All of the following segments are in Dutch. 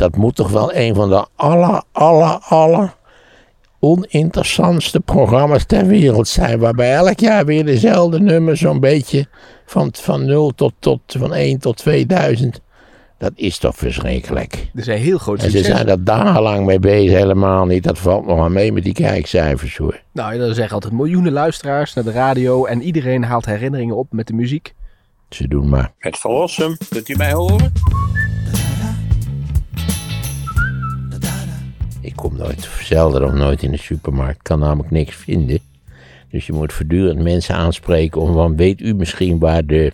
dat moet toch wel een van de aller, aller, aller oninteressantste programma's ter wereld zijn. Waarbij elk jaar weer dezelfde nummers zo'n beetje van, van 0 tot, tot van 1 tot 2000. Dat is toch verschrikkelijk. Er zijn heel grote En ze zijn er dagenlang mee bezig, helemaal niet. Dat valt nog aan mee met die kijkcijfers hoor. Nou, er zeggen altijd miljoenen luisteraars naar de radio. En iedereen haalt herinneringen op met de muziek. Ze doen maar. Het verlossen, kunt u mij horen? Ik kom nooit, zelden of nooit in de supermarkt. kan namelijk niks vinden. Dus je moet voortdurend mensen aanspreken om van, weet u misschien waar de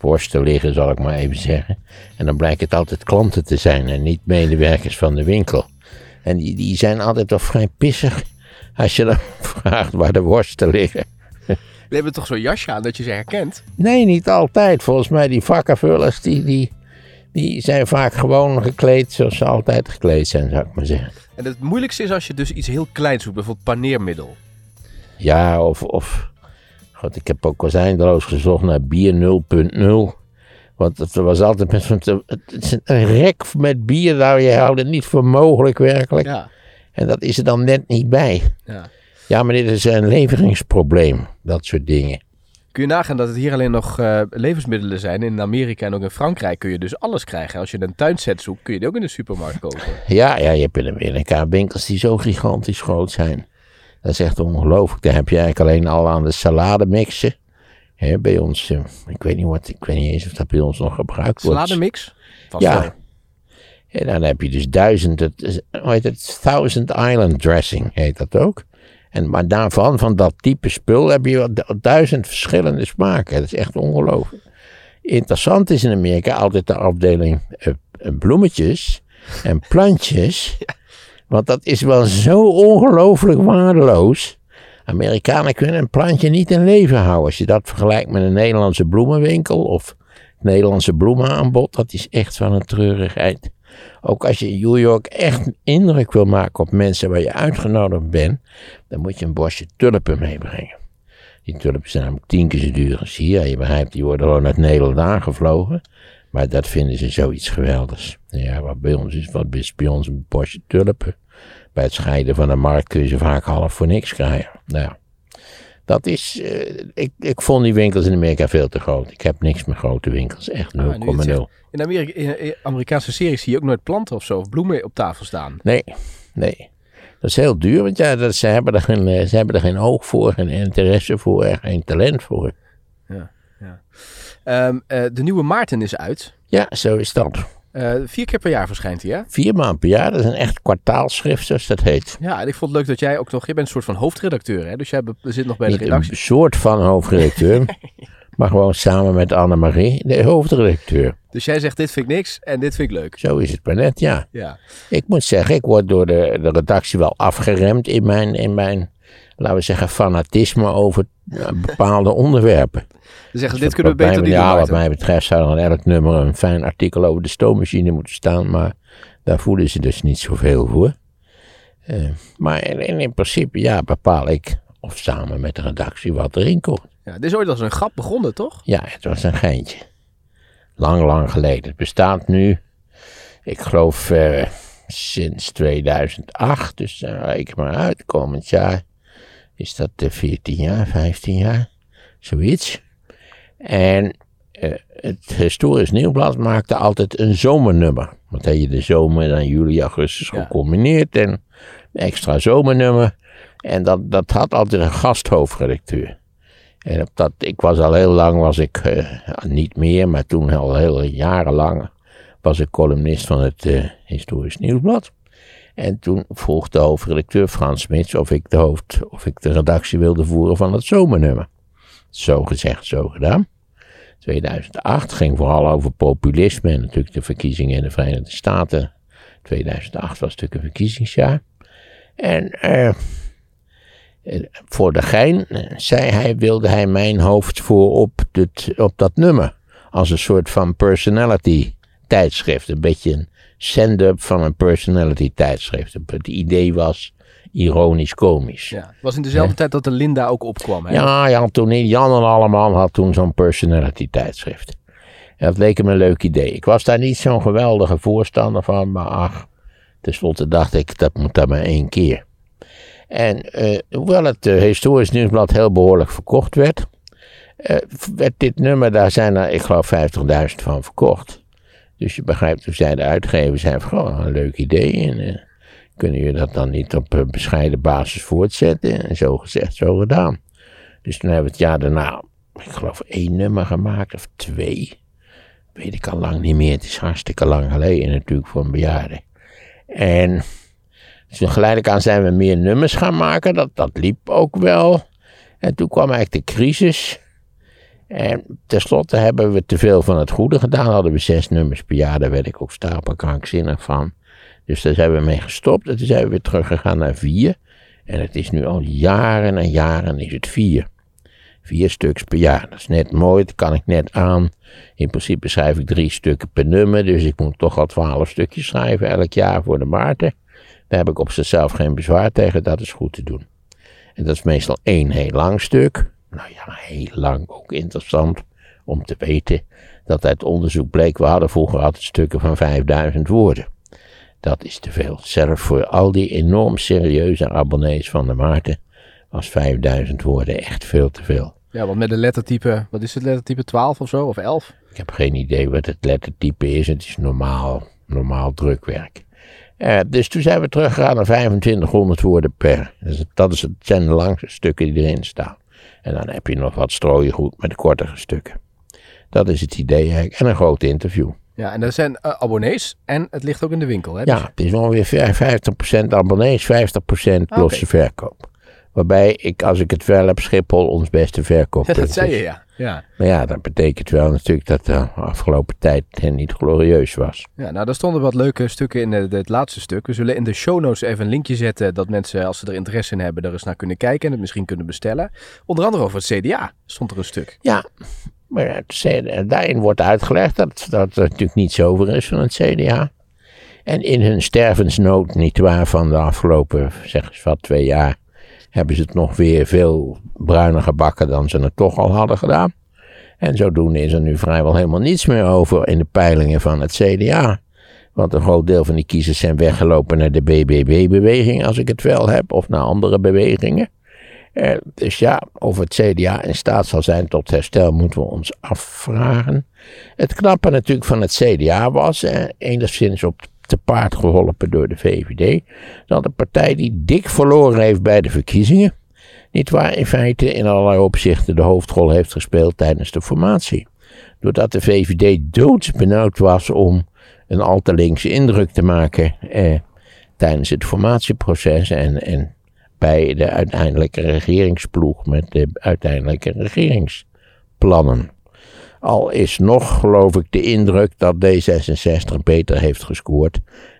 worsten liggen, zal ik maar even zeggen. En dan blijkt het altijd klanten te zijn en niet medewerkers van de winkel. En die, die zijn altijd toch vrij pissig als je dan vraagt waar de worsten liggen. We hebben toch zo'n jasje aan dat je ze herkent. Nee, niet altijd. Volgens mij die vakkenvullers, die, die, die zijn vaak gewoon gekleed zoals ze altijd gekleed zijn, zou ik maar zeggen. En het moeilijkste is als je dus iets heel kleins doet. Bijvoorbeeld paneermiddel. Ja, of, of God, ik heb ook eindeloos gezocht naar bier 0.0. Want het was altijd met zo'n, het is een rek met bier, nou je houdt het niet voor mogelijk werkelijk. Ja. En dat is er dan net niet bij. ja. Ja, maar dit is een leveringsprobleem, dat soort dingen. Kun je nagaan dat het hier alleen nog eh, levensmiddelen zijn. In Amerika en ook in Frankrijk kun je dus alles krijgen. Als je een tuinset zoekt, kun je die ook in de supermarkt kopen. Ja, ja, je hebt in Amerika winkels die zo gigantisch groot zijn. Dat is echt ongelooflijk. Daar heb je eigenlijk alleen al aan de salademixen. Hè, bij ons, eh, ik weet niet wat, ik weet niet eens of dat bij ons nog gebruikt wordt. Salademix? Vast Ja. wel. En dan heb je dus duizend, het, hoe heet het, Thousand Island Dressing heet dat ook. En, maar daarvan, van dat type spul, heb je duizend verschillende smaken. Dat is echt ongelooflijk. Interessant is in Amerika altijd de afdeling eh, eh, bloemetjes en plantjes. Want dat is wel zo ongelooflijk waardeloos. Amerikanen kunnen een plantje niet in leven houden. Als je dat vergelijkt met een Nederlandse bloemenwinkel of het Nederlandse bloemenaanbod, dat is echt van een treurigheid. Ook als je in New York echt indruk wil maken op mensen waar je uitgenodigd bent, dan moet je een bosje tulpen meebrengen. Die tulpen zijn namelijk tien keer zo duur als hier. Je begrijpt, die worden gewoon uit Nederland aangevlogen. Maar dat vinden ze zoiets geweldigs. Ja, wat bij ons is, wat bij ons een bosje tulpen. Bij het scheiden van de markt kun je ze vaak half voor niks krijgen. Nou ja, dat is, eh, ik, ik vond die winkels in Amerika veel te groot. Ik heb niks met grote winkels, echt 0,0. Ah, nu je het zegt. In, Amerika, in, Amerikaanse series zie je ook nooit planten of zo. Of bloemen op tafel staan. Nee, nee. Dat is heel duur, want ja, dat, ze, hebben er geen, eh, ze hebben er geen oog voor, geen interesse voor, en geen talent voor. Ehm, eh, de nieuwe Maarten is uit. Ja, zo is dat. Eh, vier keer per jaar verschijnt hij, hè? Vier maanden per jaar, dat is een echt kwartaalschrift, zoals dat heet. Ja, en ik vond het leuk dat jij ook nog... Je bent een soort van hoofdredacteur, hè? Dus jij zit nog bij de Niet een redactie. soort van hoofdredacteur, maar gewoon samen met Annemarie, de hoofdredacteur. Dus jij zegt, dit vind ik niks en dit vind ik leuk. Zo is het maar net, ja. Ja. Ik moet zeggen, ik word door de, de redactie wel afgeremd in mijn, in mijn, laten we zeggen, fanatisme over eh, bepaalde onderwerpen. Ze zeggen, dit Wat kunnen we beter mij- niet Ja, doen, wat Maarten. mij betreft zou er in elk nummer een fijn artikel over de stoommachine moeten staan, maar daar voelen ze dus niet zoveel voor. Eh, maar in, in principe, ja, bepaal ik, of samen met de redactie, wat erin komt. Ja, dit is ooit als een grap begonnen, toch? Ja, het was een geintje. Lang, lang geleden. Het bestaat nu, ik geloof, eh, sinds 2008. Dus uh, reken maar uit, komend jaar is dat eh, 14 jaar, 15 jaar, zoiets. En eh, het Historisch Nieuwblad maakte altijd een zomernummer. Want had je de zomer dan juli, augustus Ja. gecombineerd en een extra zomernummer. En dat, dat had altijd een gasthoofdredacteur. En op dat, ik was al heel lang, was ik, eh, niet meer, maar toen al heel jarenlang, was ik columnist van het eh, Historisch Nieuwsblad. En toen vroeg de hoofdredacteur Frans Smits of ik de hoofd, of ik de redactie wilde voeren van het zomernummer. Zo gezegd, zo gedaan. 2008 ging vooral over populisme en natuurlijk de verkiezingen in de Verenigde Staten. 2008 was natuurlijk een verkiezingsjaar. En eh, eh, voor de gein zei hij, wilde hij mijn hoofd voor op, dit, op dat nummer. Als een soort van personality tijdschrift. Een beetje een send-up van een personality tijdschrift. Het idee was ironisch komisch. Ja. Het was in dezelfde tijd dat de Linda ook opkwam, hè? Ja, had toen, Jan en Alleman had toen zo'n personality tijdschrift. En dat leek hem een leuk idee. Ik was daar niet zo'n geweldige voorstander van, maar ach, tenslotte dacht ik, dat moet dan maar één keer. En eh, hoewel het eh, Historisch Nieuwsblad heel behoorlijk verkocht werd, eh, werd dit nummer, daar zijn er, ik geloof, 50.000 van verkocht. Dus je begrijpt, toen zei de uitgever, zei gewoon een leuk idee. En eh, kunnen jullie dat dan niet op eh, bescheiden basis voortzetten? En zo gezegd, zo gedaan. Dus toen hebben we het jaar daarna, ik geloof, één nummer gemaakt, of twee. Weet ik al lang niet meer. Het is hartstikke lang geleden natuurlijk voor een bejaarde. En dus geleidelijk aan zijn we meer nummers gaan maken. Dat, dat liep ook wel. En toen kwam eigenlijk de crisis. En tenslotte hebben we te veel van het goede gedaan. Hadden we zes nummers per jaar. Daar werd ik ook stapelkrankzinnig van. Dus daar zijn we mee gestopt. En toen zijn we weer teruggegaan naar vier. En het is nu al jaren en jaren is het vier. Vier stuks per jaar. Dat is net mooi. Dat kan ik net aan. In principe schrijf ik drie stukken per nummer. Dus ik moet toch al twaalf stukjes schrijven elk jaar voor de Maarten. Daar heb ik op zichzelf geen bezwaar tegen. Dat is goed te doen. En dat is meestal één heel lang stuk. Nou ja, heel lang ook interessant om te weten dat uit onderzoek bleek, we hadden vroeger altijd stukken van 5000 woorden. Dat is te veel. Zelfs voor al die enorm serieuze abonnees van de Maarten was 5000 woorden echt veel te veel. Ja, want met de lettertype, wat is het lettertype 12 of zo, of 11? Ik heb geen idee wat het lettertype is. Het is normaal, normaal drukwerk. Uh, dus toen zijn we teruggegaan naar 2500 woorden per. Dus dat is het, zijn de langste stukken die erin staan. En dan heb je nog wat strooien goed met de kortere stukken. Dat is het idee eigenlijk. En een groot interview. Ja, en dat zijn uh, abonnees en het ligt ook in de winkel, hè? Ja, het is ongeveer 50% abonnees, 50% losse verkoop. Waarbij ik, als ik het wel heb, Schiphol ons beste verkooppunt Ja, dat zei je, ja. ja. Maar ja, dat betekent wel natuurlijk dat de afgelopen tijd niet glorieus was. Ja, nou, daar stonden wat leuke stukken in het, het, laatste stuk. We zullen in de show notes even een linkje zetten dat mensen, als ze er interesse in hebben, er eens naar kunnen kijken en het misschien kunnen bestellen. Onder andere over het CDA stond er een stuk. Ja, maar het CDA, daarin wordt uitgelegd dat, dat er natuurlijk niet zoveel is van het CDA. En in hun stervensnood, niet waar, van de afgelopen, zeg eens wat, twee jaar hebben ze het nog weer veel bruiner gebakken dan ze het toch al hadden gedaan. En zodoende is er nu vrijwel helemaal niets meer over in de peilingen van het CDA. Want een groot deel van die kiezers zijn weggelopen naar de BBB-beweging, als ik het wel heb, of naar andere bewegingen. Dus ja, of het CDA in staat zal zijn tot herstel, moeten we ons afvragen. Het knappe natuurlijk van het CDA was, eh, enigszins op te paard geholpen door de VVD, dat een partij die dik verloren heeft bij de verkiezingen, niet waar in feite in allerlei opzichten de hoofdrol heeft gespeeld tijdens de formatie. Doordat de VVD doodsbenauwd was om een al te linkse indruk te maken eh, tijdens het formatieproces en, en bij de uiteindelijke regeringsploeg met de uiteindelijke regeringsplannen. Al is nog, geloof ik, de indruk dat D66 beter heeft gescoord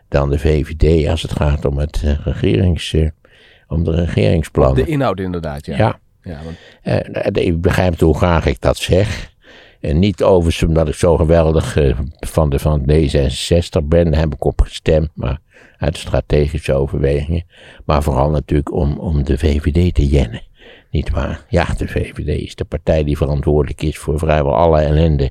dan de VVD als het gaat om, het uh, regerings, uh, om de regeringsplannen. De inhoud inderdaad, ja. Ja. ja want... uh, ik begrijp hoe graag ik dat zeg. En niet overigens omdat ik zo geweldig van, de, van D66 ben, daar heb ik op gestemd, maar uit strategische overwegingen. Maar vooral natuurlijk om, om de VVD te jennen. Niet waar? Ja, de VVD is de partij die verantwoordelijk is voor vrijwel alle ellende.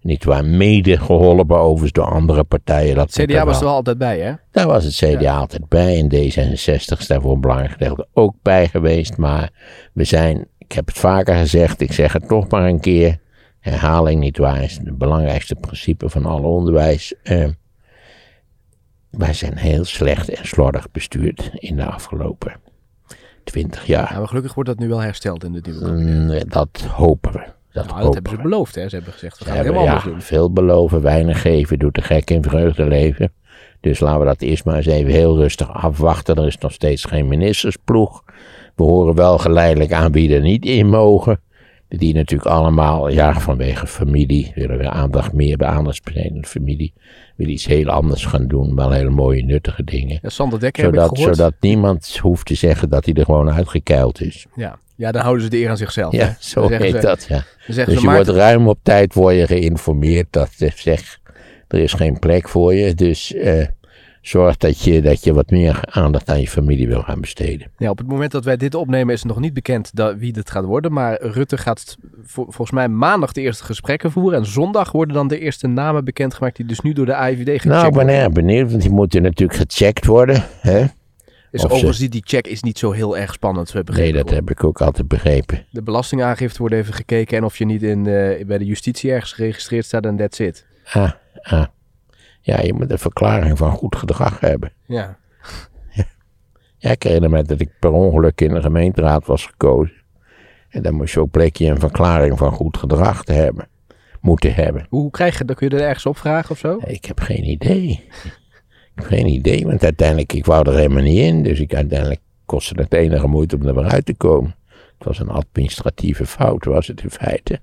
Niet waar? Mede geholpen overigens door andere partijen. Dat CDA was er wel altijd bij, hè? Daar was het CDA ja. altijd bij. En D66 is daar voor een belangrijk gedeelte ook bij geweest. Maar we zijn, ik heb het vaker gezegd, ik zeg het nog maar een keer. Herhaling niet waar is het belangrijkste principe van alle onderwijs. Uh, wij zijn heel slecht en slordig bestuurd in de afgelopen 20 jaar. Ja, maar gelukkig wordt dat nu wel hersteld in de nieuwe mm, Dat hopen we. Dat, nou, dat hebben ze beloofd, hè? Ze hebben gezegd, we gaan helemaal ja, doen. veel beloven, weinig geven, doet de gek in vreugde leven. Dus laten we dat eerst maar eens even heel rustig afwachten. Er is nog steeds geen ministersploeg. We horen wel geleidelijk aan wie er niet in mogen. Die natuurlijk allemaal, ja, vanwege familie, willen we aandacht meer bij aandachtsbestedende familie. Wil iets heel anders gaan doen, wel hele mooie, nuttige dingen. Ja, Sander Dekker zodat, heb ik gehoord. zodat niemand hoeft te zeggen dat hij er gewoon uitgekeild is. Ja. ja, dan houden ze de eer aan zichzelf. Ja, hè? zo heet ze- dat, ja. Dus je Maarten- wordt ruim op tijd word je geïnformeerd dat ze zeg, er is geen plek voor je. Dus eh, zorgt dat je, dat je wat meer aandacht aan je familie wil gaan besteden. Ja, op het moment dat wij dit opnemen is het nog niet bekend dat, wie dit gaat worden. Maar Rutte gaat vol- volgens mij maandag de eerste gesprekken voeren. En zondag worden dan de eerste namen bekendgemaakt die dus nu door de AIVD gecheckt Nou, ik ben worden. erg benieuwd, want die moeten natuurlijk gecheckt worden. Hè? Is of overigens die, die check is niet zo heel erg spannend. We Nee, begrepen. dat heb ik ook altijd begrepen. De belastingaangifte wordt even gekeken en of je niet in, eh, bij de justitie ergens geregistreerd staat en that's it. Ah, ah. Ja, je moet een verklaring van goed gedrag hebben. Ja. Ja, ik herinner me dat ik per ongeluk in de gemeenteraad was gekozen. En dan moest je ook plekje een verklaring van goed gedrag te hebben. Moeten hebben. Hoe krijg je dat? Kun je er ergens op vragen of zo? Ik heb geen idee. Ik heb geen idee, want uiteindelijk, ik wou er helemaal niet in. Dus ik uiteindelijk kostte het enige moeite om er weer uit te komen. Het was een administratieve fout, was het in feite.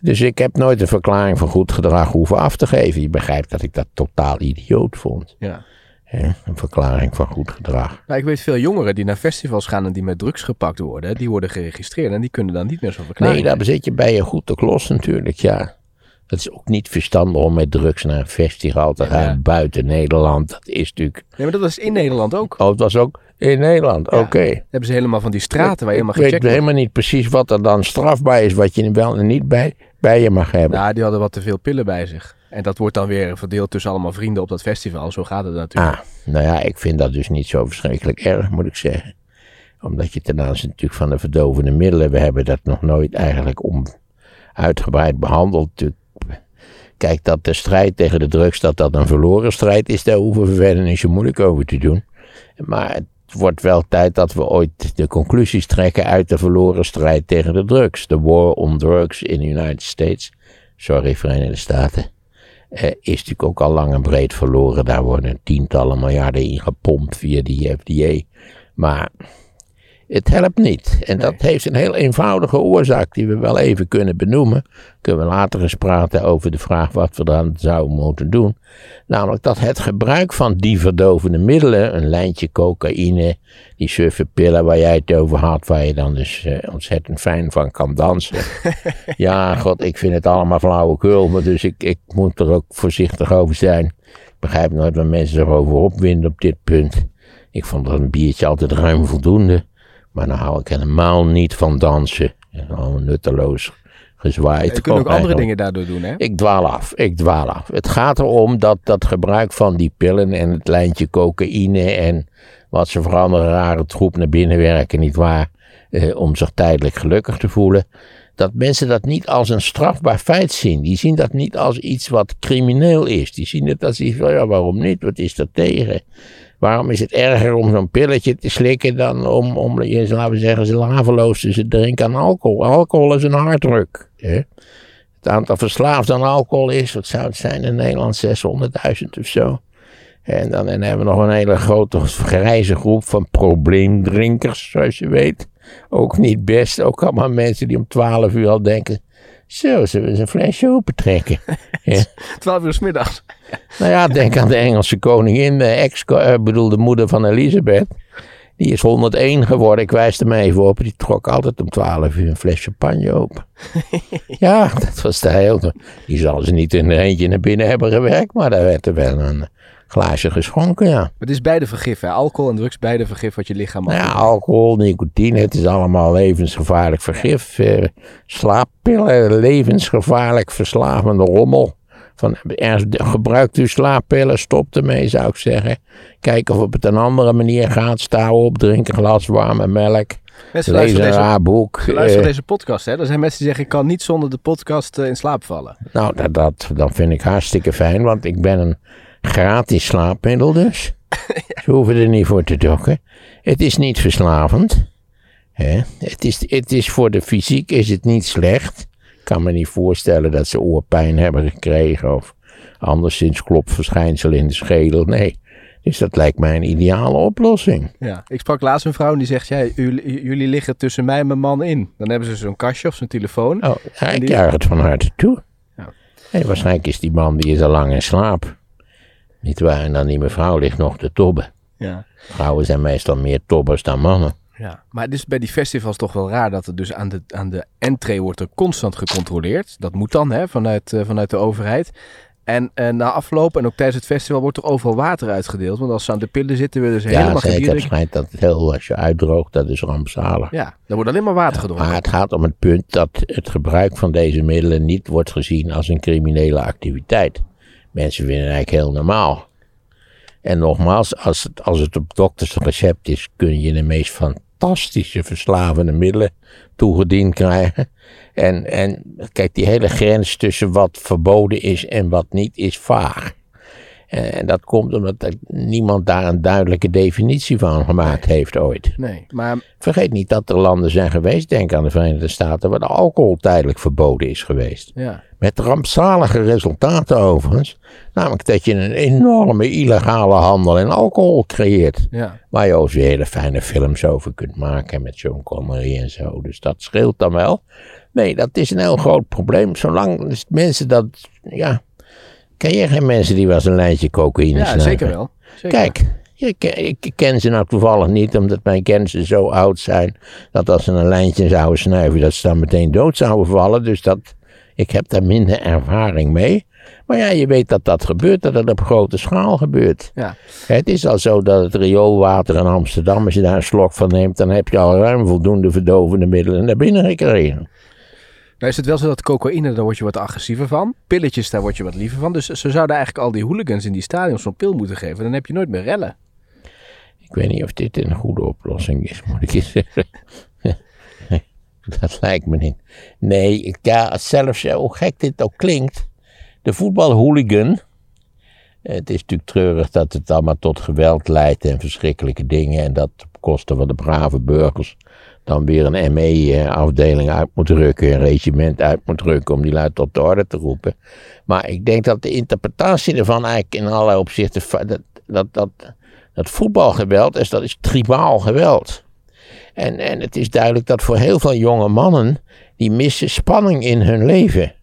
Dus ik heb nooit een verklaring van goed gedrag hoeven af te geven. Je begrijpt dat ik dat totaal idioot vond. Ja. Een verklaring van goed gedrag. Nou, ik weet veel jongeren die naar festivals gaan en die met drugs gepakt worden. Die worden geregistreerd en die kunnen dan niet meer zo'n verklaring. Nee, daar zit je bij je goed te klos natuurlijk, ja. Het is ook niet verstandig om met drugs naar een festival te gaan Ja. buiten Nederland. Dat is natuurlijk... Nee, maar dat was in Nederland ook. Oh, het was ook in Nederland, Ja. oké. Hebben ze helemaal van die straten waar je helemaal Ik weet gecheckt helemaal niet precies wat er dan strafbaar is, wat je wel en niet bij, bij je mag hebben. Nou, die hadden wat te veel pillen bij zich. En dat wordt dan weer verdeeld tussen allemaal vrienden op dat festival. Zo gaat het natuurlijk. Ah, nou ja, ik vind dat dus niet zo verschrikkelijk erg, moet ik zeggen. Omdat je ten aanzien natuurlijk van de verdovende middelen, we hebben dat nog nooit eigenlijk om uitgebreid behandeld. Natuurlijk, Kijk, dat de strijd tegen de drugs, dat dat een verloren strijd is, daar hoeven we verder niet zo moeilijk over te doen. Maar het wordt wel tijd dat we ooit de conclusies trekken uit de verloren strijd tegen de drugs. De war on drugs in de United States, sorry Verenigde Staten, eh, is natuurlijk ook al lang en breed verloren. Daar worden tientallen miljarden in gepompt via die FDA. Maar het helpt niet. En dat heeft een heel eenvoudige oorzaak die we wel even kunnen benoemen. Kunnen we later eens praten over de vraag wat we dan zouden moeten doen. Namelijk dat het gebruik van die verdovende middelen, een lijntje cocaïne, die suffe pillen waar jij het over had, waar je dan dus eh, ontzettend fijn van kan dansen. ja, god, ik vind het allemaal flauwekul, maar dus ik, ik moet er ook voorzichtig over zijn. Ik begrijp nooit waar mensen zich over opwinden op dit punt. Ik vond dat een biertje altijd ruim voldoende. Maar dan hou ik helemaal niet van dansen. En Gewoon nutteloos gezwaaid. je kunt ook andere dingen daardoor doen, hè? Ik dwaal af, ik dwaal af. Het gaat erom dat dat gebruik van die pillen en het lijntje cocaïne en wat ze voor andere rare troep naar binnen werken, nietwaar, eh, om zich tijdelijk gelukkig te voelen. Dat mensen dat niet als een strafbaar feit zien. Die zien dat niet als iets wat crimineel is. Die zien het als iets van, ja, waarom niet? Wat is er tegen? Waarom is het erger om zo'n pilletje te slikken dan om, om laten we zeggen, ze laveloos te drinken aan alcohol? Alcohol is een harddruk. Hè? Het aantal verslaafden aan alcohol is, wat zou het zijn in Nederland, 600.000 of zo. En dan, en hebben we nog een hele grote grijze groep van probleemdrinkers, zoals je weet. Ook niet best, ook allemaal mensen die om 12 uur al denken, zo, zullen we eens een flesje open trekken. ja. 12 uur 's middags. Nou ja, denk aan de Engelse koningin, de ex, eh, bedoel de moeder van Elisabeth. Die is 101 geworden, ik wijs er maar even op. Die trok altijd om 12 uur een fles champagne open. ja, dat was de heel... Die zal ze niet in een eentje naar binnen hebben gewerkt, maar daar werd er wel een glaasje geschonken, ja. Het is beide vergif, hè? Alcohol en drugs, beide vergif wat je lichaam mag Nou ja, alcohol, nicotine, het is allemaal levensgevaarlijk vergif. Eh, slaappillen, levensgevaarlijk verslavende rommel. Van, gebruikt u slaappillen, stop ermee zou ik zeggen. Kijk of het op een andere manier gaat. Sta op, drink een glas warme melk. Mensen Lees een deze, raar boek. ze luisteren Eh, deze podcast, hè? Er zijn mensen die zeggen, ik kan niet zonder de podcast eh, in slaap vallen. nou, dat, dat, dat vind ik hartstikke fijn, want ik ben een gratis slaapmiddel dus. Ze hoeven er niet voor te dokken. Het is niet verslavend. Hè? Het, is, het is voor de fysiek is het niet slecht. Ik kan me niet voorstellen dat ze oorpijn hebben gekregen of anderszins klopverschijnsel in de schedel. Nee. Dus dat lijkt mij een ideale oplossing. Ja. Ik sprak laatst een vrouw en die zegt, ja, jullie, liggen tussen mij en mijn man in. Dan hebben ze zo'n kastje of zo'n telefoon. Oh, ik die- juich het van harte toe. Ja. Hey, waarschijnlijk is die man die is al lang in slaap. Niet waar, en dan die mevrouw ligt nog te tobben. Ja. Vrouwen zijn meestal meer tobbers dan mannen. Ja, maar het is bij die festivals toch wel raar dat er dus aan de, aan de entree wordt er constant gecontroleerd. Dat moet dan hè, vanuit, eh, vanuit de overheid. En eh, na afloop en ook tijdens het festival wordt er overal water uitgedeeld. Want als ze aan de pillen zitten, willen ze Ja, helemaal geen bier heb drinken. schijnt dat het heel, als je uitdroogt, dat is rampzalig. Ja, er wordt alleen maar water gedronken. Maar het gaat om het punt dat het gebruik van deze middelen niet wordt gezien als een criminele activiteit. Mensen vinden het eigenlijk heel normaal. En nogmaals, als het, als het op doktersrecept is, kun je de meest fantastische verslavende middelen toegediend krijgen. En, en kijk, die hele grens tussen wat verboden is en wat niet is vaag. En, en dat komt omdat niemand daar een duidelijke definitie van gemaakt heeft ooit. Nee, maar Vergeet niet dat er landen zijn geweest, denk aan de Verenigde Staten, waar de alcohol tijdelijk verboden is geweest. ja, Met rampzalige resultaten overigens. Namelijk dat je een enorme illegale handel in alcohol creëert. ja. Waar je ook weer hele fijne films over kunt maken met Sean Connery en zo. Dus dat scheelt dan wel. Nee, dat is een heel groot probleem. Zolang mensen dat, ja... Ken je geen mensen die wel eens een lijntje cocaïne ja snuiven? zeker wel. Zeker. Kijk, ik, ik ken ze nou toevallig niet, omdat mijn kennissen zo oud zijn, dat als ze een lijntje zouden snuiven, dat ze dan meteen dood zouden vallen. Dus dat, ik heb daar minder ervaring mee. Maar ja, je weet dat dat gebeurt, dat het op grote schaal gebeurt. Ja. Het is al zo dat het rioolwater in Amsterdam, als je daar een slok van neemt, dan heb je al ruim voldoende verdovende middelen naar binnen gekregen. Nou is het wel zo dat cocaïne, daar word je wat agressiever van. Pilletjes, daar word je wat liever van. Dus ze zouden eigenlijk al die hooligans in die stadions zo'n pil moeten geven. Dan heb je nooit meer rellen. Ik weet niet of dit een goede oplossing is, moet ik je zeggen. Dat lijkt me niet. Nee, ik- ja, zelfs eh, hoe gek dit ook klinkt. De voetbalhooligan. Het is natuurlijk treurig dat het allemaal tot geweld leidt en verschrikkelijke dingen. En dat kosten van de brave burgers dan weer een ME-afdeling uit moet rukken. Een regiment uit moet rukken om die lui tot de orde te roepen. Maar ik denk dat de interpretatie ervan eigenlijk in allerlei opzichten. Dat, dat, dat, dat voetbalgeweld is, dat is tribaal geweld. En, en het is duidelijk dat voor heel veel jonge mannen, die missen spanning in hun leven.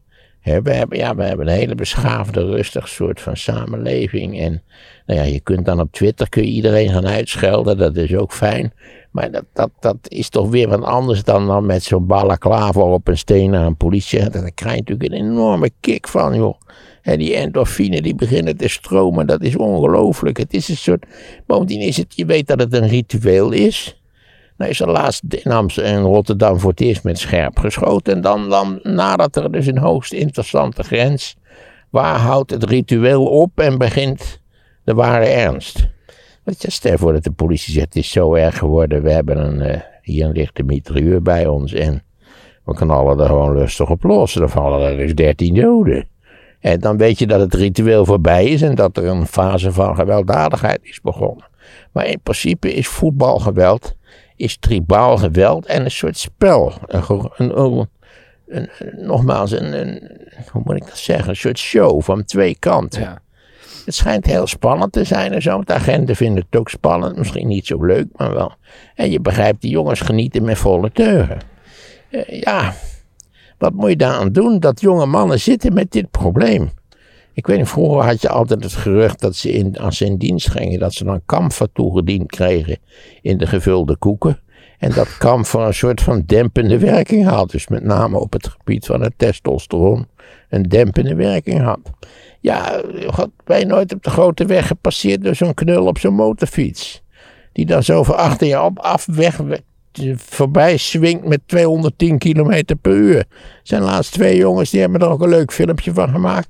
We, hebben, ja, we hebben een hele beschaafde, rustig soort van samenleving. En nou ja, je kunt dan op Twitter kun je iedereen gaan uitschelden, dat is ook fijn. Maar dat, dat, dat is toch weer wat anders dan, dan met zo'n balaclava op een steen naar een politie. Daar krijg je natuurlijk een enorme kick van, joh. En die endorfine die beginnen te stromen, dat is ongelooflijk. Het is een soort, bovendien is het, je weet dat het een ritueel is. Nou is er laatst in en Rotterdam voor het eerst met scherp geschoten. En dan, dan nadat er dus een hoogst interessante grens. Waar houdt het ritueel op en begint de ware ernst? Want stel voor dat de politie zegt, het is zo erg geworden. We hebben een, eh, hier een lichte mitrailleur bij ons en we knallen er gewoon rustig op los. Dan vallen er dus 13 doden. En dan weet je dat het ritueel voorbij is en dat er een fase van gewelddadigheid is begonnen. Maar in principe is voetbalgeweld is tribaal geweld en een soort spel. Een, een, een, een- nogmaals, een, een, hoe moet ik dat zeggen? Een soort show van twee kanten. Ja. Het schijnt heel spannend te zijn en zo. De agenten vinden het ook spannend. Misschien niet zo leuk, maar wel. En je begrijpt, die jongens genieten met volle teugen. Eh, ja, wat moet je daaraan doen? Dat jonge mannen zitten met dit probleem. Ik weet niet, vroeger had je altijd het gerucht dat ze in, als ze in dienst gingen, dat ze dan kamfer toegediend kregen in de gevulde koeken. En dat kamfer een soort van dempende werking had. Dus met name op het gebied van het testosteron een dempende werking had. Ja, had wij nooit op de grote weg gepasseerd door zo'n knul op zo'n motorfiets. Die dan zo van achter je op af weg we- voorbij swingt met 210 km per uur. Zijn laatst twee jongens die hebben er ook een leuk filmpje van gemaakt.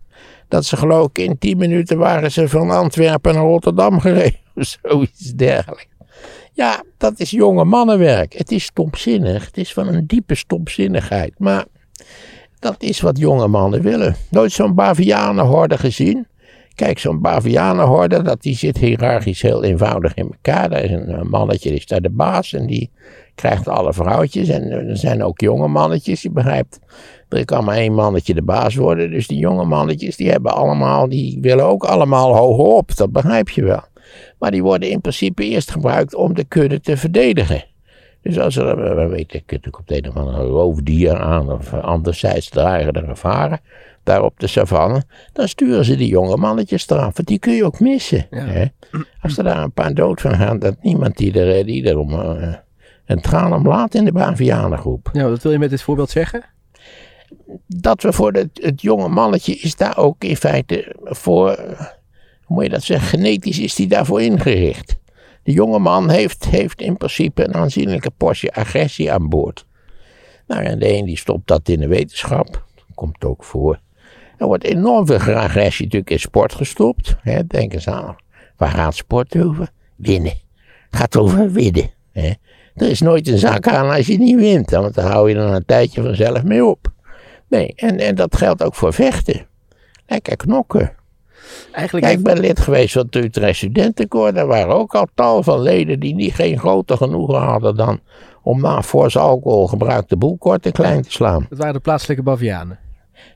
Dat ze geloof ik in 10 minuten waren ze van Antwerpen naar Rotterdam gereden. Of zoiets dergelijks. Ja, dat is jonge mannenwerk. Het is stomzinnig. Het is van een diepe stomzinnigheid. Maar dat is wat jonge mannen willen. Nooit zo'n bavianenhorde gezien. Kijk, zo'n bavianenhorde, dat die zit hiërarchisch heel eenvoudig in elkaar. Daar is een mannetje, die is daar de baas en die krijgt alle vrouwtjes. En eh, er zijn ook jonge mannetjes, je begrijpt. Er kan maar één mannetje de baas worden. Dus die jonge mannetjes, die hebben allemaal, die willen ook allemaal hoger op. Dat begrijp je wel. Maar die worden in principe eerst gebruikt om de kudde te verdedigen. Dus als er, eh, weet ik, natuurlijk op de een of andere roofdier aan of eh, anderzijds dreigen er gevaren, daar op de savanne, dan sturen ze die jonge mannetjes eraf. Want die kun je ook missen. Ja. Hè? Als er daar een paar dood van gaan, dat niemand die er, eh, die er om, een traan om laat in de Bavianengroep. ja, wat wil je met dit voorbeeld zeggen? dat we voor het, het jonge mannetje is daar ook in feite voor, hoe moet je dat zeggen, genetisch is die daarvoor ingericht. De jonge man heeft, heeft in principe een aanzienlijke portie agressie aan boord. Nou, en de een die stopt dat in de wetenschap, komt ook voor. Er wordt enorm veel agressie natuurlijk in sport gestopt. Hè. Denk eens aan, waar gaat sport over? Winnen. Het gaat over winnen. Hè. Er is nooit een zak aan als je niet wint, want dan hou je er een tijdje vanzelf mee op. Nee, en, en dat geldt ook voor vechten. Lekker knokken. Eigenlijk Kijk, ik ben lid geweest van het Utrecht Studentenkoor. Daar waren ook al tal van leden die niet geen groter genoegen hadden dan om na fors alcoholgebruik de boel kort en klein te slaan. het waren de plaatselijke bavianen.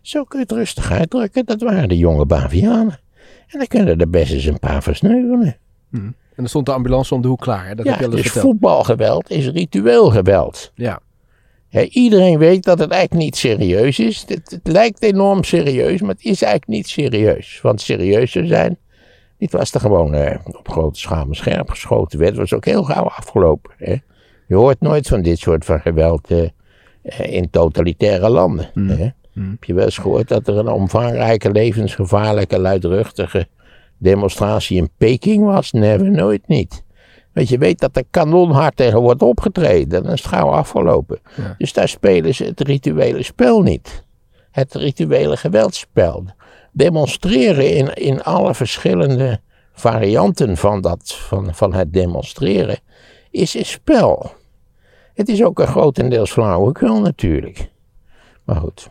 Zo kun je het rustig uitdrukken. Dat waren de jonge bavianen. En dan kunnen er best eens een paar versneuvelen. En dan stond de ambulance om de hoek klaar. Hè? Dat Ja, heb je al dus verteld. voetbalgeweld is ritueel geweld. Ja. Iedereen weet dat het eigenlijk niet serieus is. Het, het lijkt enorm serieus, maar het is eigenlijk niet serieus. Want serieus zou zijn, dit was er gewoon eh, op grote schaal scherp geschoten werd, was ook heel gauw afgelopen. Hè. Je hoort nooit van dit soort van geweld eh, eh, in totalitaire landen. Hè. Heb je wel eens gehoord dat er een omvangrijke, levensgevaarlijke, luidruchtige demonstratie in Peking was? Never, nooit niet. Want je weet dat er kanonhard tegen wordt opgetreden. Dan is het gauw afgelopen. Ja. Dus daar spelen ze het rituele spel niet. Het rituele geweldspel. Demonstreren in, in alle verschillende varianten van, dat, van, van het demonstreren is een spel. Het is ook een grotendeels flauwekul natuurlijk. Maar goed.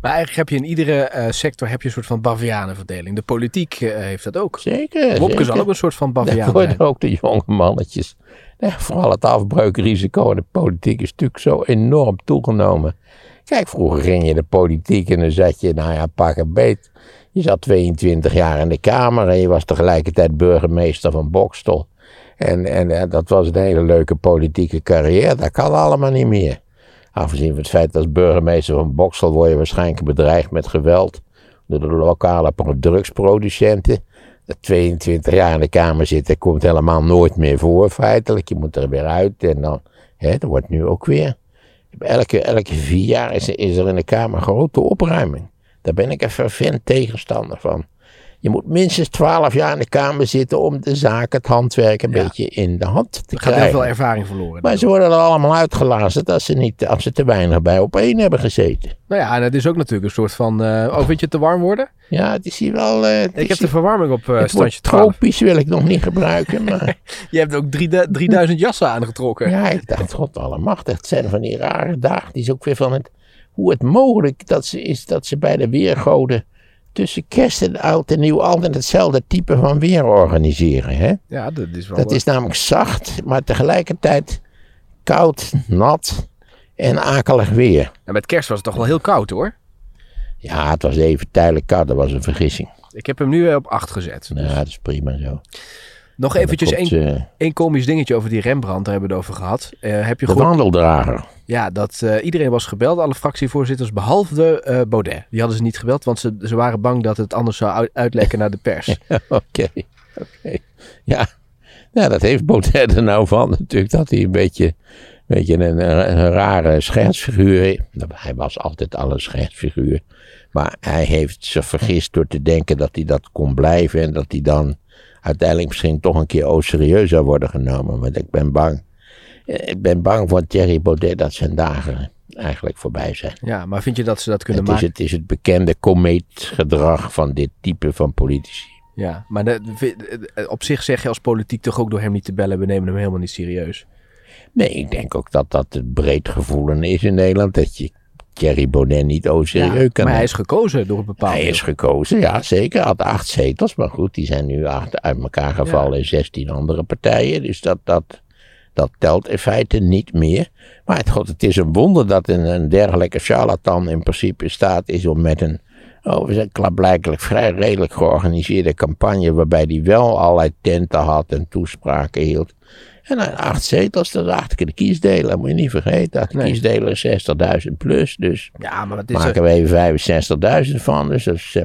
Maar eigenlijk heb je in iedere eh, sector heb je een soort van bavianenverdeling. De politiek eh, heeft dat ook. Zeker. Wopke zal ook een soort van worden zijn. ook de jonge mannetjes. Ja, vooral het afbreukrisico in de politiek is natuurlijk zo enorm toegenomen. Kijk, vroeger ging je de politiek en dan zat je, nou ja, pak een beet. Je zat 22 jaar in de Kamer en je was tegelijkertijd burgemeester van Bokstel. En, en eh, dat was een hele leuke politieke carrière. Dat kan allemaal niet meer. Afgezien van het feit dat als burgemeester van Bokstel word je waarschijnlijk bedreigd met geweld door de lokale pro- drugsproducenten. Dat 22 jaar in de Kamer zitten komt helemaal nooit meer voor, feitelijk. Je moet er weer uit en dan, hè, dat wordt nu ook weer. Elke, elke vier jaar is, er- is er in de Kamer grote opruiming. Daar ben ik een fervent tegenstander van. Je moet minstens 12 jaar in de Kamer zitten om de zaak, het handwerk een Ja. beetje in de hand te Er gaat heel krijgen. veel ervaring verloren. Maar ze worden er allemaal uitgelazerd als ze, niet, als ze te weinig bij op één hebben gezeten. Nou ja, en het is ook natuurlijk een soort van... eh, oh, vind je het te warm worden? Ja, het is hier wel... eh, Ik heb de verwarming op het standje woord 12. tropisch wil ik nog niet gebruiken, maar... Je hebt ook drie- 3000 jassen aangetrokken. Ja, ik dacht, god allemachtig, het zijn van die rare dagen. Die is ook weer van het, hoe het mogelijk dat ze is dat ze bij de weergoden tussen kerst en oud en nieuw altijd hetzelfde type van weer organiseren. Hè? Ja, dat is wel... Dat is namelijk zacht, maar tegelijkertijd koud, nat en akelig weer. En met kerst was het toch wel heel koud hoor. Ja, het was even tijdelijk koud, dat was een vergissing. Ik heb hem nu weer op 8 gezet. Nou, dat is prima zo. Nog eventjes één één komisch dingetje over die Rembrandt. Daar hebben we het over gehad. Eh, heb je de wandeldrager. Ja, dat eh, iedereen was gebeld. Alle fractievoorzitters behalve de, eh, Baudet. Die hadden ze niet gebeld, want ze, ze waren bang dat het anders zou uit- uitlekken naar de pers. Oké, oké. Ja. ja, dat heeft Baudet er nou van natuurlijk. Dat hij een beetje, een, beetje een, een, een rare schetsfiguur is. Nou, Hij was altijd al een schetsfiguur. Maar hij heeft zich vergist door te denken dat hij dat kon blijven. En dat hij dan uiteindelijk misschien toch een keer ook serieus zou worden genomen. Want ik ben bang. eh, Ik ben bang voor Thierry Baudet dat zijn dagen eigenlijk voorbij zijn. Ja, maar vind je dat ze dat kunnen Het is, maken? het is het bekende komeetgedrag van dit type van politici. Ja, maar de- op zich zeg je als politiek toch ook door hem niet te bellen. We nemen hem helemaal niet serieus. Nee, ik denk ook dat dat het breed gevoelen is in Nederland. Dat je Thierry Baudet niet o serieus Ja, kan maar hij is gekozen door een bepaald Hij is gekozen, ja zeker. Had acht zetels, maar goed, die zijn nu acht uit elkaar gevallen in zestien andere partijen. Dus dat, dat, dat telt in feite niet meer. Maar het, god, het is een wonder dat een, een dergelijke charlatan in principe in staat is om met een oh, we zijn klaarblijkelijk vrij redelijk georganiseerde campagne, waarbij hij wel allerlei tenten had en toespraken hield. En dan acht zetels, dat is acht de kiesdelen, dat moet je niet vergeten. De Nee. kiesdelen is 60.000 plus, dus Ja, maar wat, is maken er, we even 65.000 van. Dus dat is, eh,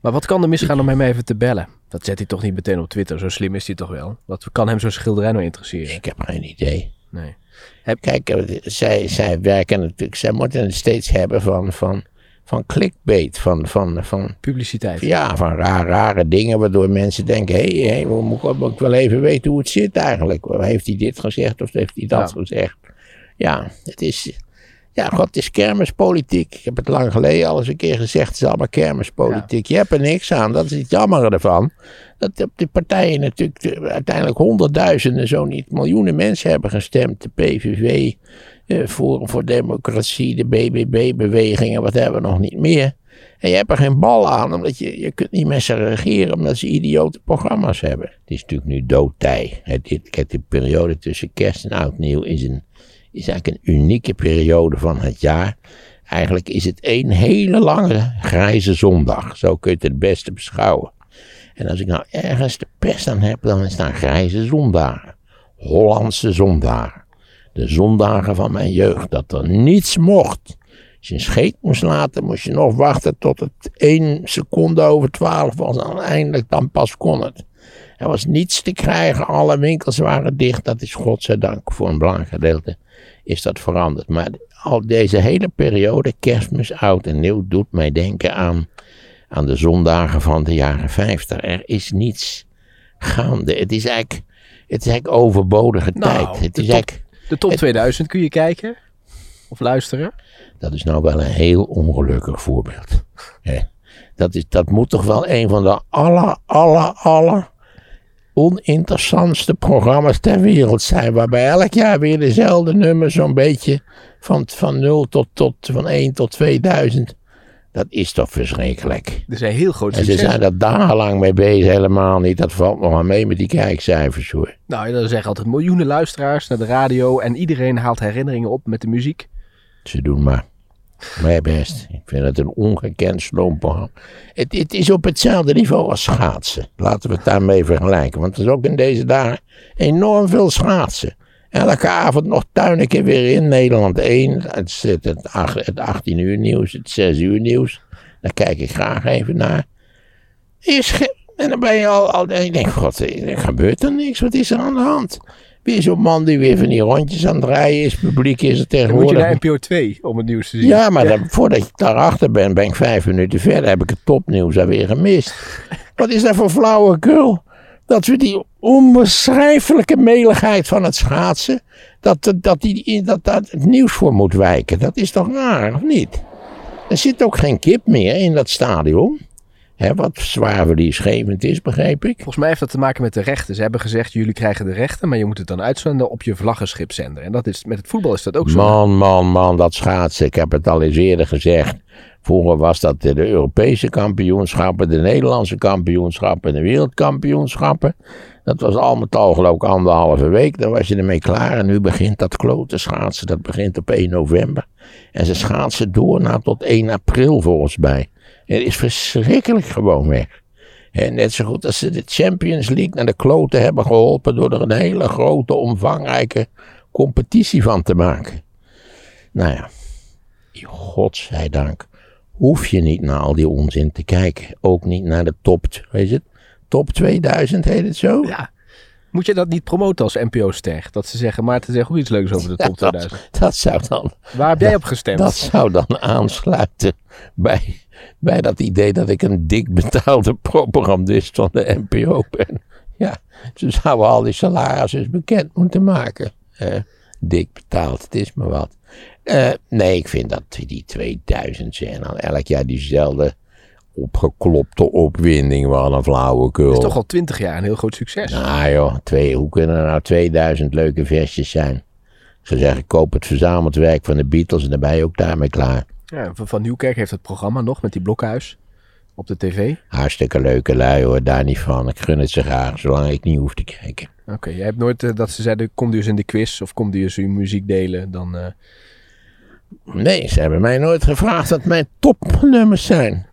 maar wat kan er misgaan om hem even te bellen? Dat zet hij toch niet meteen op Twitter. Zo slim is hij toch wel? Wat kan hem zo'n schilderij nou interesseren? ik heb geen idee. Nee. Heb- Kijk, eh, zij, zij werken natuurlijk, zij moeten het steeds hebben van, van, van clickbait, van, van, van, Publiciteit. ja, van raar, rare dingen, waardoor mensen denken, hé, hey, hey, moet, ik- moet ik wel even weten hoe het zit eigenlijk. Heeft hij dit gezegd of heeft hij dat Ja. gezegd? Ja, het is, ja, god, het is kermispolitiek. Ik heb het lang geleden al eens een keer gezegd, het is allemaal kermispolitiek. Je hebt er niks aan, dat is het jammer ervan. Dat die partijen natuurlijk uiteindelijk honderdduizenden, zo niet miljoenen mensen hebben gestemd. De PVV, Forum voor Democratie, de BBB-beweging en wat hebben we nog niet meer. En je hebt er geen bal aan, omdat je, je kunt niet met ze regeren, omdat ze idiote programma's hebben. Het is natuurlijk nu doodtij. De periode tussen kerst en oud nieuw is, een, is eigenlijk een unieke periode van het jaar. Eigenlijk is het één hele lange grijze zondag. Zo kun je het het beste beschouwen. En als ik nou ergens de pest aan heb, dan is het grijze zondagen. Hollandse zondagen. De zondagen van mijn jeugd, dat er niets mocht. Als je een scheet moest laten, moest je nog wachten tot het één seconde over twaalf was. En eindelijk dan pas kon het. Er was niets te krijgen, alle winkels waren dicht. Dat is godzijdank voor een belangrijk gedeelte is dat veranderd. Maar al deze hele periode, kerstmis, oud en nieuw, doet mij denken aan, aan de zondagen van de jaren 50. Er is niets gaande. Het is eigenlijk, het is eigenlijk overbodige Nou, tijd. Het is eigenlijk, De top Het- 2000 kun je kijken. Of luisteren. Dat is nou wel een heel ongelukkig voorbeeld. Dat, is, dat moet toch wel een van de aller, aller, aller oninteressantste programma's ter wereld zijn. Waarbij elk jaar weer dezelfde nummers zo'n beetje van, van 0 tot, tot van 1 tot 2000. Dat is toch verschrikkelijk. Dat is een heel groot En ze succes. zijn er dagenlang mee bezig, helemaal niet. Dat valt nog aan mee met die kijkcijfers hoor. Nou, er zeggen altijd miljoenen luisteraars naar de radio. En iedereen haalt herinneringen op met de muziek. Ze doen maar. Maar best. Ik vind het een ongekend sloomprogramma. Het, het is op hetzelfde niveau als schaatsen. Laten we het daarmee vergelijken. Want er is ook in deze dagen enorm veel schaatsen. Elke avond nog tuin ik er weer in. Nederland 1. Het, is het, het, ach- het 18 uur nieuws. Het 6 uur nieuws. Daar kijk ik graag even naar. Is en dan ben je al, al ik denk, god, er gebeurt er niks. Wat is er aan de hand? Weer zo'n man die weer van die rondjes aan het rijden is. Publiek is er Dan moet tegenwoordig. je naar NPO 2 om het nieuws te zien. Ja, maar Dan, voordat je daarachter bent, ben ik vijf minuten verder. Heb ik het topnieuws alweer gemist. Wat is dat voor flauwekul? Dat we die onbeschrijfelijke meligheid van het schaatsen. Dat, dat, die, dat, dat het nieuws voor moet wijken. Dat is toch raar, of niet? Er zit ook geen kip meer in dat stadion. Hè, wat zwaar verliesgevend is, begreep ik. Volgens mij heeft dat te maken met de rechten. Ze hebben gezegd, jullie krijgen de rechten, maar je moet het dan uitzenden op je vlaggenschipzender. En dat is, met het voetbal is dat ook zo. Man, man, man, dat schaatsen. Ik heb het al eens eerder gezegd. Vroeger was dat de Europese kampioenschappen, de Nederlandse kampioenschappen, de wereldkampioenschappen. Dat was al met al geloof ik anderhalve week. Dan was je ermee klaar. En nu begint dat klote schaatsen. Dat begint op 1 november. En ze schaatsen door naar tot 1 april volgens mij. Het is verschrikkelijk gewoon weg. En net zo goed als ze de Champions League naar de kloten hebben geholpen door er een hele grote, omvangrijke competitie van te maken. Nou ja, godzijdank hoef je niet naar al die onzin te kijken. Ook niet naar de top, weet je het? Top 2000 heet het zo? Ja. Moet je dat niet promoten als NPO-ster? Dat ze zeggen, Maarten zegt ook iets leuks over de top 2000. Dat, dat zou dan Waar heb jij op gestemd? Dat zou dan aansluiten bij, bij dat idee dat ik een dik betaalde propagandist van de NPO ben. Ja, ze zouden al die salarissen bekend moeten maken. Eh, dik betaald, het is maar wat. Eh, nee, ik vind dat die 2000 zijn dan elk jaar diezelfde opgeklopte opwinding. Wat een flauwekul. Dat is toch al 20 jaar een heel groot succes. Nou joh, twee, hoe kunnen er nou 2000 leuke versjes zijn? Ze zeggen, koop het verzameld werk van de Beatles en dan ben je ook daarmee klaar. Ja, Van Nieuwkerk heeft het programma nog met die blokkenhuis op de tv. Hartstikke leuke lui hoor, daar niet van. Ik gun het ze graag, zolang ik niet hoef te kijken. Oké, jij hebt nooit eh, dat ze zeiden, kom dus in de quiz of kom dus uw muziek delen. Dan, eh, Nee, ze hebben mij nooit gevraagd wat mijn topnummers zijn.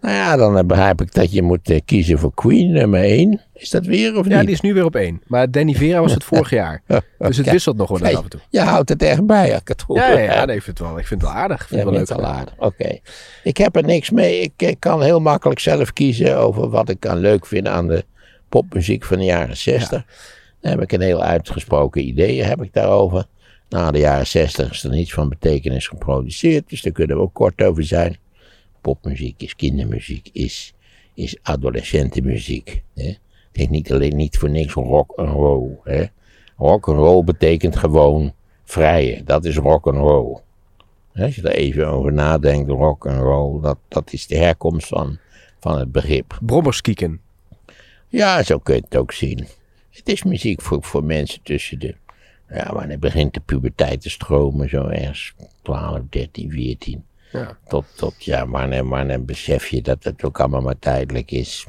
Nou ja, dan eh, begrijp ik dat je moet eh, kiezen voor Queen nummer 1. Is dat weer of Ja, niet? die is nu weer op één. Maar Danny Vera was het vorig jaar. Dus het wisselt nog wel Kijk, af en toe. Je houdt het echt bij, ik het goed Ja, ja, ja nee, ik vind het wel, ik vind het wel aardig. Ik vind Ja, het wel leuk. aardig. Oké. Ik heb er niks mee. Ik, ik kan heel makkelijk zelf kiezen over wat ik kan leuk vinden aan de popmuziek van de jaren 60. Daar heb ik een heel uitgesproken idee heb ik daarover. Na de jaren 60 is er niets van betekenis geproduceerd, dus daar kunnen we ook kort over zijn. Popmuziek is kindermuziek, is, is adolescentenmuziek. Hè? Het is niet alleen niet voor niks rock and roll. Hè? Rock and roll betekent gewoon vrije. Dat is rock and roll. Als je daar even over nadenkt, rock and roll, dat, dat is de herkomst van, van het begrip. Brommerskieken. Ja, zo kun je het ook zien. Het is muziek voor, voor mensen tussen de. Ja, wanneer begint de puberteit te stromen? Zo ergens 12, 13, 14. Ja. Tot, tot ja, wanneer, wanneer besef je dat het ook allemaal maar tijdelijk is.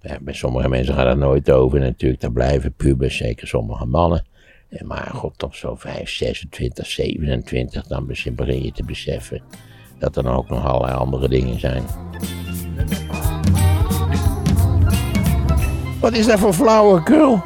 Ja, bij sommige mensen gaat het nooit over natuurlijk. Dan blijven pubers, zeker sommige mannen. En Maar god, toch zo 5, 26, 27, dan begin begin je te beseffen dat er dan ook nog allerlei andere dingen zijn. Wat is dat voor flauwekul?